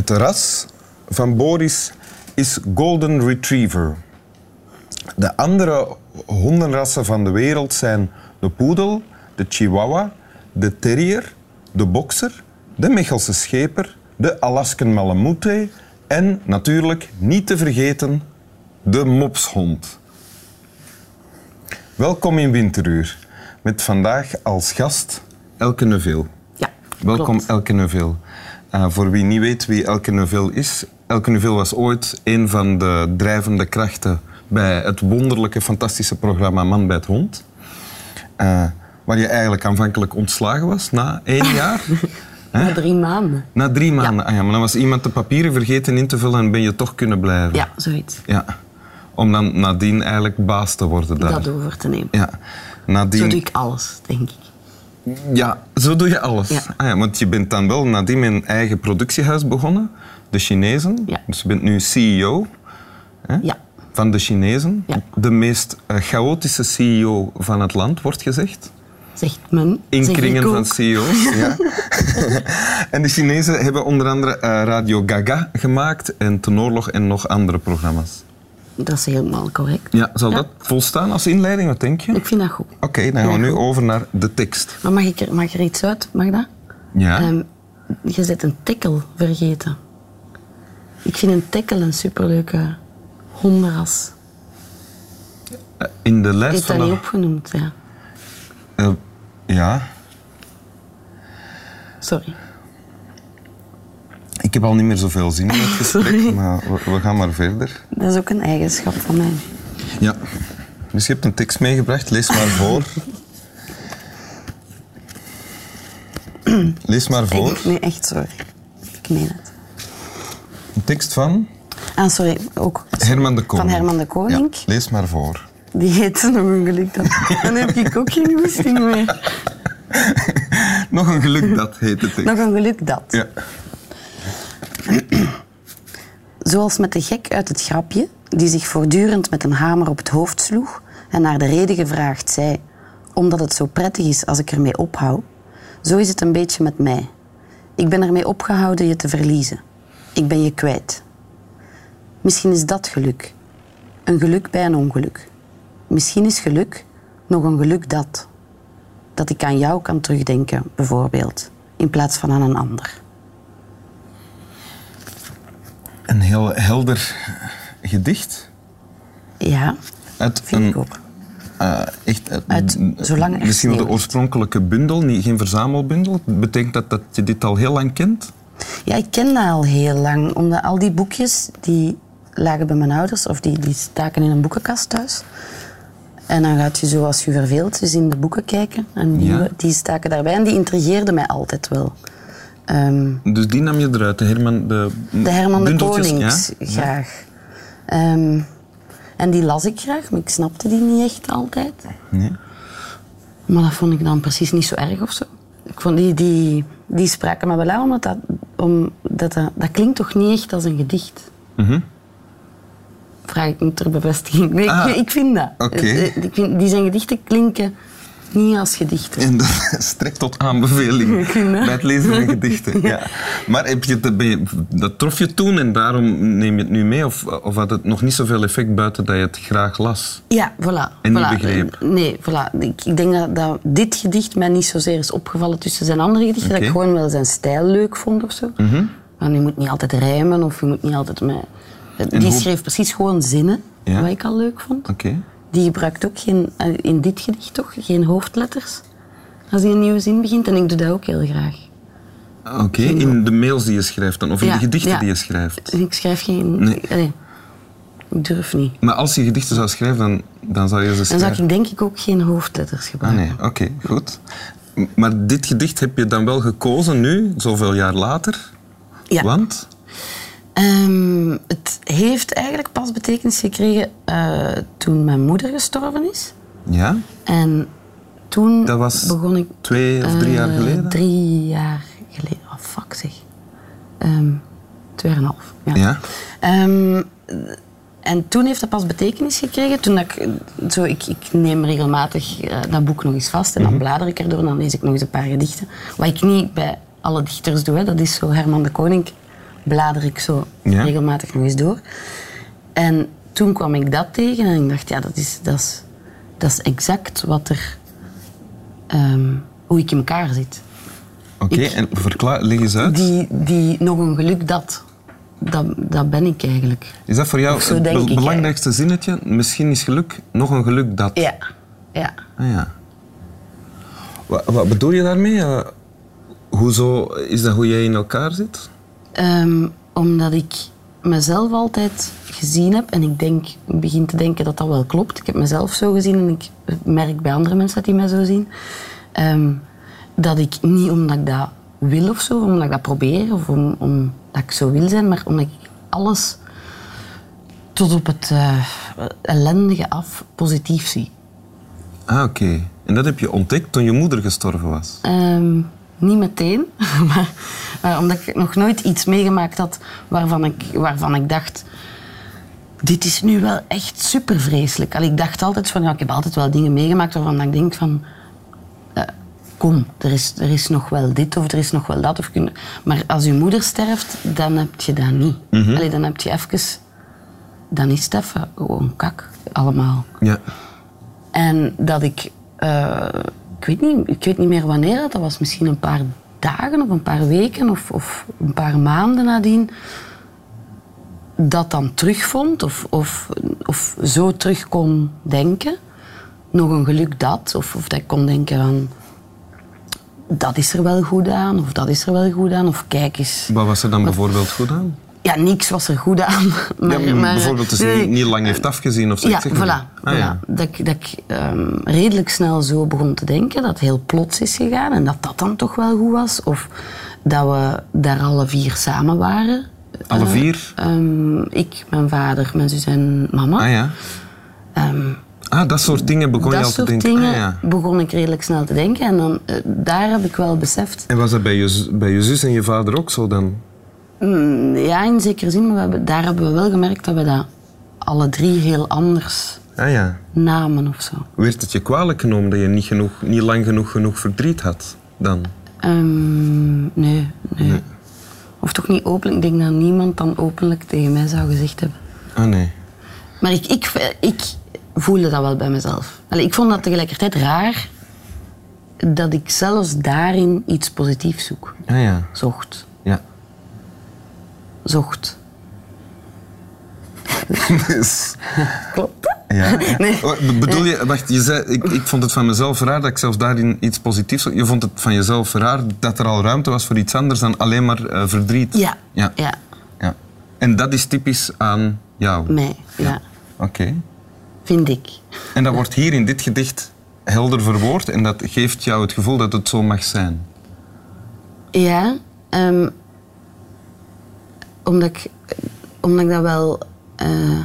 Het ras van Boris is Golden Retriever. De andere hondenrassen van de wereld zijn de poedel, de chihuahua, de terrier, de bokser, de Mechelse scheper, de Alaskan Malamute en natuurlijk niet te vergeten de mopshond. Welkom in Winteruur met vandaag als gast Elke Neuville. Ja, Welkom klopt. Elke Neuville. Uh, voor wie niet weet wie Elke Neuville is, Elke Neuville was ooit een van de drijvende krachten bij het wonderlijke, fantastische programma Man bij het Hond. Uh, waar je eigenlijk aanvankelijk ontslagen was na één jaar. Na drie maanden. Na drie maanden. Ah ja, maar dan was iemand de papieren vergeten in te vullen en ben je toch kunnen blijven. Ja, zoiets. Ja. Om dan nadien eigenlijk baas te worden daar. Dat over te nemen. Ja. Nadien... Zo doe ik alles, denk ik. Ja, zo doe je alles. Ja. Ah ja, want je bent dan wel nadien een eigen productiehuis begonnen, de Chinezen. Ja. Dus je bent nu CEO hè, Ja. van de Chinezen. Ja. De meest eh, chaotische CEO van het land, wordt gezegd. Zegt men. In zeg van CEO's. Ja. en de Chinezen hebben onder andere eh, Radio Gaga gemaakt en Ten Oorlog en nog andere programma's. Dat is helemaal correct. Ja, zal Ja. dat volstaan als inleiding? Wat denk je? Ik vind dat goed. Oké, dan gaan we nu goed. over naar de tekst. Maar mag, ik er, mag er iets uit? Mag dat? Ja. Ehm, je zet een tekkel vergeten. Ik vind een tekkel een superleuke hondenras. Eh, In de lijst heb dat van niet de... opgenoemd, ja. Eh, ja, Sorry. Ik heb al niet meer zoveel zin in het gesprek, maar we, we gaan maar verder. Dat is ook een eigenschap van mij. Ja. Dus je hebt een tekst meegebracht, lees maar voor. Lees maar voor. Nee, echt sorry. Ik meen het. Een tekst van Ah, sorry. Ook Herman de Koning. Van Herman de Koning. Ja, lees maar voor. Die heet nog een geluk dat. Dan heb ik ook geen goesting meer. Nog een geluk dat heet de tekst. Nog een geluk dat. Ja. Zoals met de gek uit het grapje, die zich voortdurend met een hamer op het hoofd sloeg en naar de reden gevraagd zei, omdat het zo prettig is als ik ermee ophoud, zo is het een beetje met mij. Ik ben ermee opgehouden je te verliezen. Ik ben je kwijt. Misschien is dat geluk. Een geluk bij een ongeluk. Misschien is geluk nog een geluk dat. Dat ik aan jou kan terugdenken, bijvoorbeeld, in plaats van aan een ander. Een heel helder gedicht. Ja, Uit vind een, ik ook. eh, echt, eh, Uit Zolang er Misschien wel de oorspronkelijke bundel, niet, geen verzamelbundel. Betekent dat dat je dit al heel lang kent? Ja, ik ken dat al heel lang. Omdat al die boekjes die lagen bij mijn ouders of die, die staken in een boekenkast thuis. En dan gaat je zo, als je verveelt, eens in de boeken kijken. En die, Ja. die staken daarbij en die intrigeerden mij altijd wel. Ehm, Dus die nam je eruit, de Herman de de Herman de Konings ja? graag. Ehm, en die las ik graag, maar ik snapte die niet echt altijd. Nee. Maar dat vond ik dan precies niet zo erg of zo. Ik vond die, die, die spraken me wel aan, omdat dat, omdat dat, dat klinkt toch niet echt als een gedicht. Mhm. Vraag ik niet ter bevestiging. Nee, Ah, ik, ik vind dat. oké. Eh, Ik vind, die zijn gedichten klinken niet als gedichten. En dat strekt tot aanbeveling dat. bij het lezen van gedichten. Ja. Maar heb je dat trof je toen en daarom neem je het nu mee? Of, of had het nog niet zoveel effect buiten dat je het graag las? Ja, voilà. En niet voilà. begreep. Nee, voilà. Ik, ik denk dat, dat dit gedicht mij niet zozeer is opgevallen tussen zijn andere gedichten. Dat ik gewoon wel zijn stijl leuk vond of zo. Mhm. Maar je moet niet altijd rijmen of je moet niet altijd... Met... Die hoe- schreef precies gewoon zinnen, Ja. wat ik al leuk vond. Oké. Die gebruikt ook geen, eh, in dit gedicht toch geen hoofdletters. Als hij een nieuwe zin begint. En ik doe dat ook heel graag. Oké, in de mails die je schrijft dan, of in Ja, de gedichten ja. die je schrijft. Ik schrijf geen... Nee. ik durf niet. Maar als je gedichten zou schrijven, dan, dan zou je ze Dan schrijven. zou ik denk ik ook geen hoofdletters Ah gebruiken. nee, oké, goed. Maar dit gedicht heb je dan wel gekozen nu, zoveel jaar later? Ja. Want? Ehm, het heeft eigenlijk pas betekenis gekregen eh, toen mijn moeder gestorven is. Ja? En toen Dat was begon ik... twee of drie jaar eh, geleden? Drie jaar geleden. Oh, fuck zeg. Ehm twee en een half. Ja. Ja? Ehm, en toen heeft dat pas betekenis gekregen. Toen dat ik, zo, ik, ik neem regelmatig eh, dat boek nog eens vast en dan Mhm. blader ik erdoor en dan lees ik nog eens een paar gedichten. Wat ik niet bij alle dichters doe, hè. dat is zo Herman de Koning blader ik zo Ja. regelmatig nog eens door. En toen kwam ik dat tegen en ik dacht, ja, dat is, dat is, dat is exact wat er... ehm, hoe ik in elkaar zit. Oké, en verklaar, leg eens uit. Die, die nog een geluk dat. Dat, dat ben ik eigenlijk. Is dat voor jou het be- belangrijkste zinnetje? Misschien is geluk nog een geluk dat. Ja. Ja. Ah, ja. Wat, wat bedoel je daarmee? Eh, hoezo is dat hoe jij in elkaar zit? Ehm, omdat ik mezelf altijd gezien heb en ik denk, begin te denken dat dat wel klopt. Ik heb mezelf zo gezien en ik merk bij andere mensen dat die mij zo zien. ehm, dat ik niet omdat ik dat wil of zo, omdat ik dat probeer of om, omdat ik zo wil zijn, maar omdat ik alles tot op het eh, ellendige af positief zie. Ah, oké. En dat heb je ontdekt toen je moeder gestorven was? Ehm, niet meteen, maar eh, omdat ik nog nooit iets meegemaakt had waarvan ik, waarvan ik dacht... Dit is nu wel echt super vreselijk. ik dacht altijd van, ja, ik heb altijd wel dingen meegemaakt waarvan ik denk van... eh, kom, er is, er is nog wel dit of er is nog wel dat. Of kun... Maar als je moeder sterft, dan heb je dat niet. Allee, dan heb je even... Dan is het even gewoon kak, allemaal. Ja. En dat ik, eh, ik, weet niet, ik weet niet meer wanneer dat, was misschien een paar dagen of een paar weken of, of een paar maanden nadien, dat dan terugvond of, of, of zo terug kon denken. Nog een geluk dat, of, of dat ik kon denken van, dat is er wel goed aan, of dat is er wel goed aan, of kijk eens. Wat was er dan bijvoorbeeld goed aan? Ja, niks was er goed aan. Maar, ja, maar- bijvoorbeeld nee, hij niet, niet lang heeft afgezien of zo. ja, voilà. Ah, voilà. ja. Dat ik, dat ik ehm, redelijk snel zo begon te denken dat het heel plots is gegaan en dat dat dan toch wel goed was. Of dat we daar alle vier samen waren. Alle Eh, vier? ehm, ik, mijn vader, mijn zus en mama. Ah ja. Ehm, Ah, dat soort dingen begon je dat al te soort denken. dingen Ah, ja. begon ik redelijk snel te denken. En dan, eh, daar heb ik wel beseft En was dat bij je, bij je zus en je vader ook zo dan? Mm, Ja, in zekere zin, maar we hebben, daar hebben we wel gemerkt dat we dat alle drie heel anders Ah ja. namen of zo. Werd het je kwalijk genomen dat je niet, genoeg, niet lang genoeg genoeg verdriet had dan? Ehm, nee, nee, Of toch niet openlijk. Ik denk dat niemand dan openlijk tegen mij zou gezegd hebben. Ah nee. Maar ik, ik, ik voelde dat wel bij mezelf. Allee, ik vond dat tegelijkertijd raar dat ik zelfs daarin iets positiefs zoek. Ah ja. Zocht. Zocht. Dus- Klopt dat? ja. Nee. Oh, be- Bedoel je, wacht, je zei, ik, ik vond het van mezelf raar dat ik zelfs daarin iets positiefs... Je vond het van jezelf raar dat er al ruimte was voor iets anders dan alleen maar eh, verdriet? Ja. ja. Ja. Ja. En dat is typisch aan jou? Mij, ja. Oké. Vind ik. En dat wordt hier in dit gedicht helder verwoord en dat geeft jou het gevoel dat het zo mag zijn. Ja, ehm, omdat, ik, omdat ik dat wel. eh,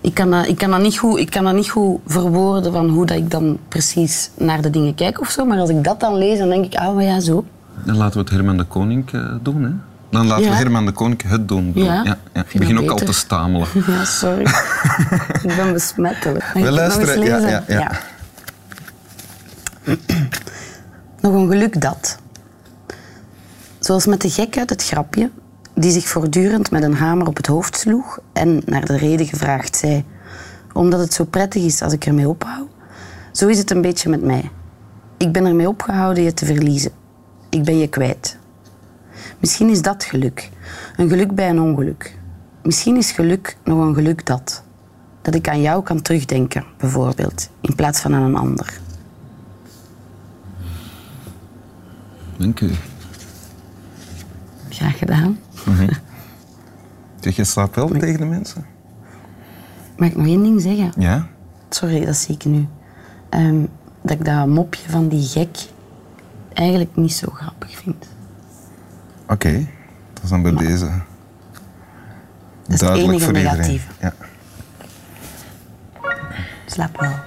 ik, kan dat, ik, kan dat niet goed, ik kan dat niet goed verwoorden van hoe dat ik dan precies naar de dingen kijk of zo. Maar als ik dat dan lees, dan denk ik, ah, maar ja, zo. Dan laten we het Herman de Koning eh, doen, hè? Dan laten Ja. we Herman de Koning het doen. doen. Ja, ja, ik begin ook al te stamelen. Ja, sorry. ik ben besmettelijk. We het nog luisteren. Ja, ja, ja. Nog een geluk dat. Zoals met de gek uit het grapje, die zich voortdurend met een hamer op het hoofd sloeg en naar de reden gevraagd zei, omdat het zo prettig is als ik ermee ophoud. Zo is het een beetje met mij. Ik ben ermee opgehouden je te verliezen. Ik ben je kwijt. Misschien is dat geluk. Een geluk bij een ongeluk. Misschien is geluk nog een geluk dat. Dat ik aan jou kan terugdenken, bijvoorbeeld, in plaats van aan een ander. Dank u. Graag gedaan. Zeg, je slaapt wel tegen de mensen? Mag ik nog één ding zeggen? Ja? Sorry, dat zie ik nu. Ehm, dat ik dat mopje van die gek eigenlijk niet zo grappig vind. Oké. Dat is dan bij deze het duidelijk enige voor iedereen. negatieve. Ja. Slaap wel.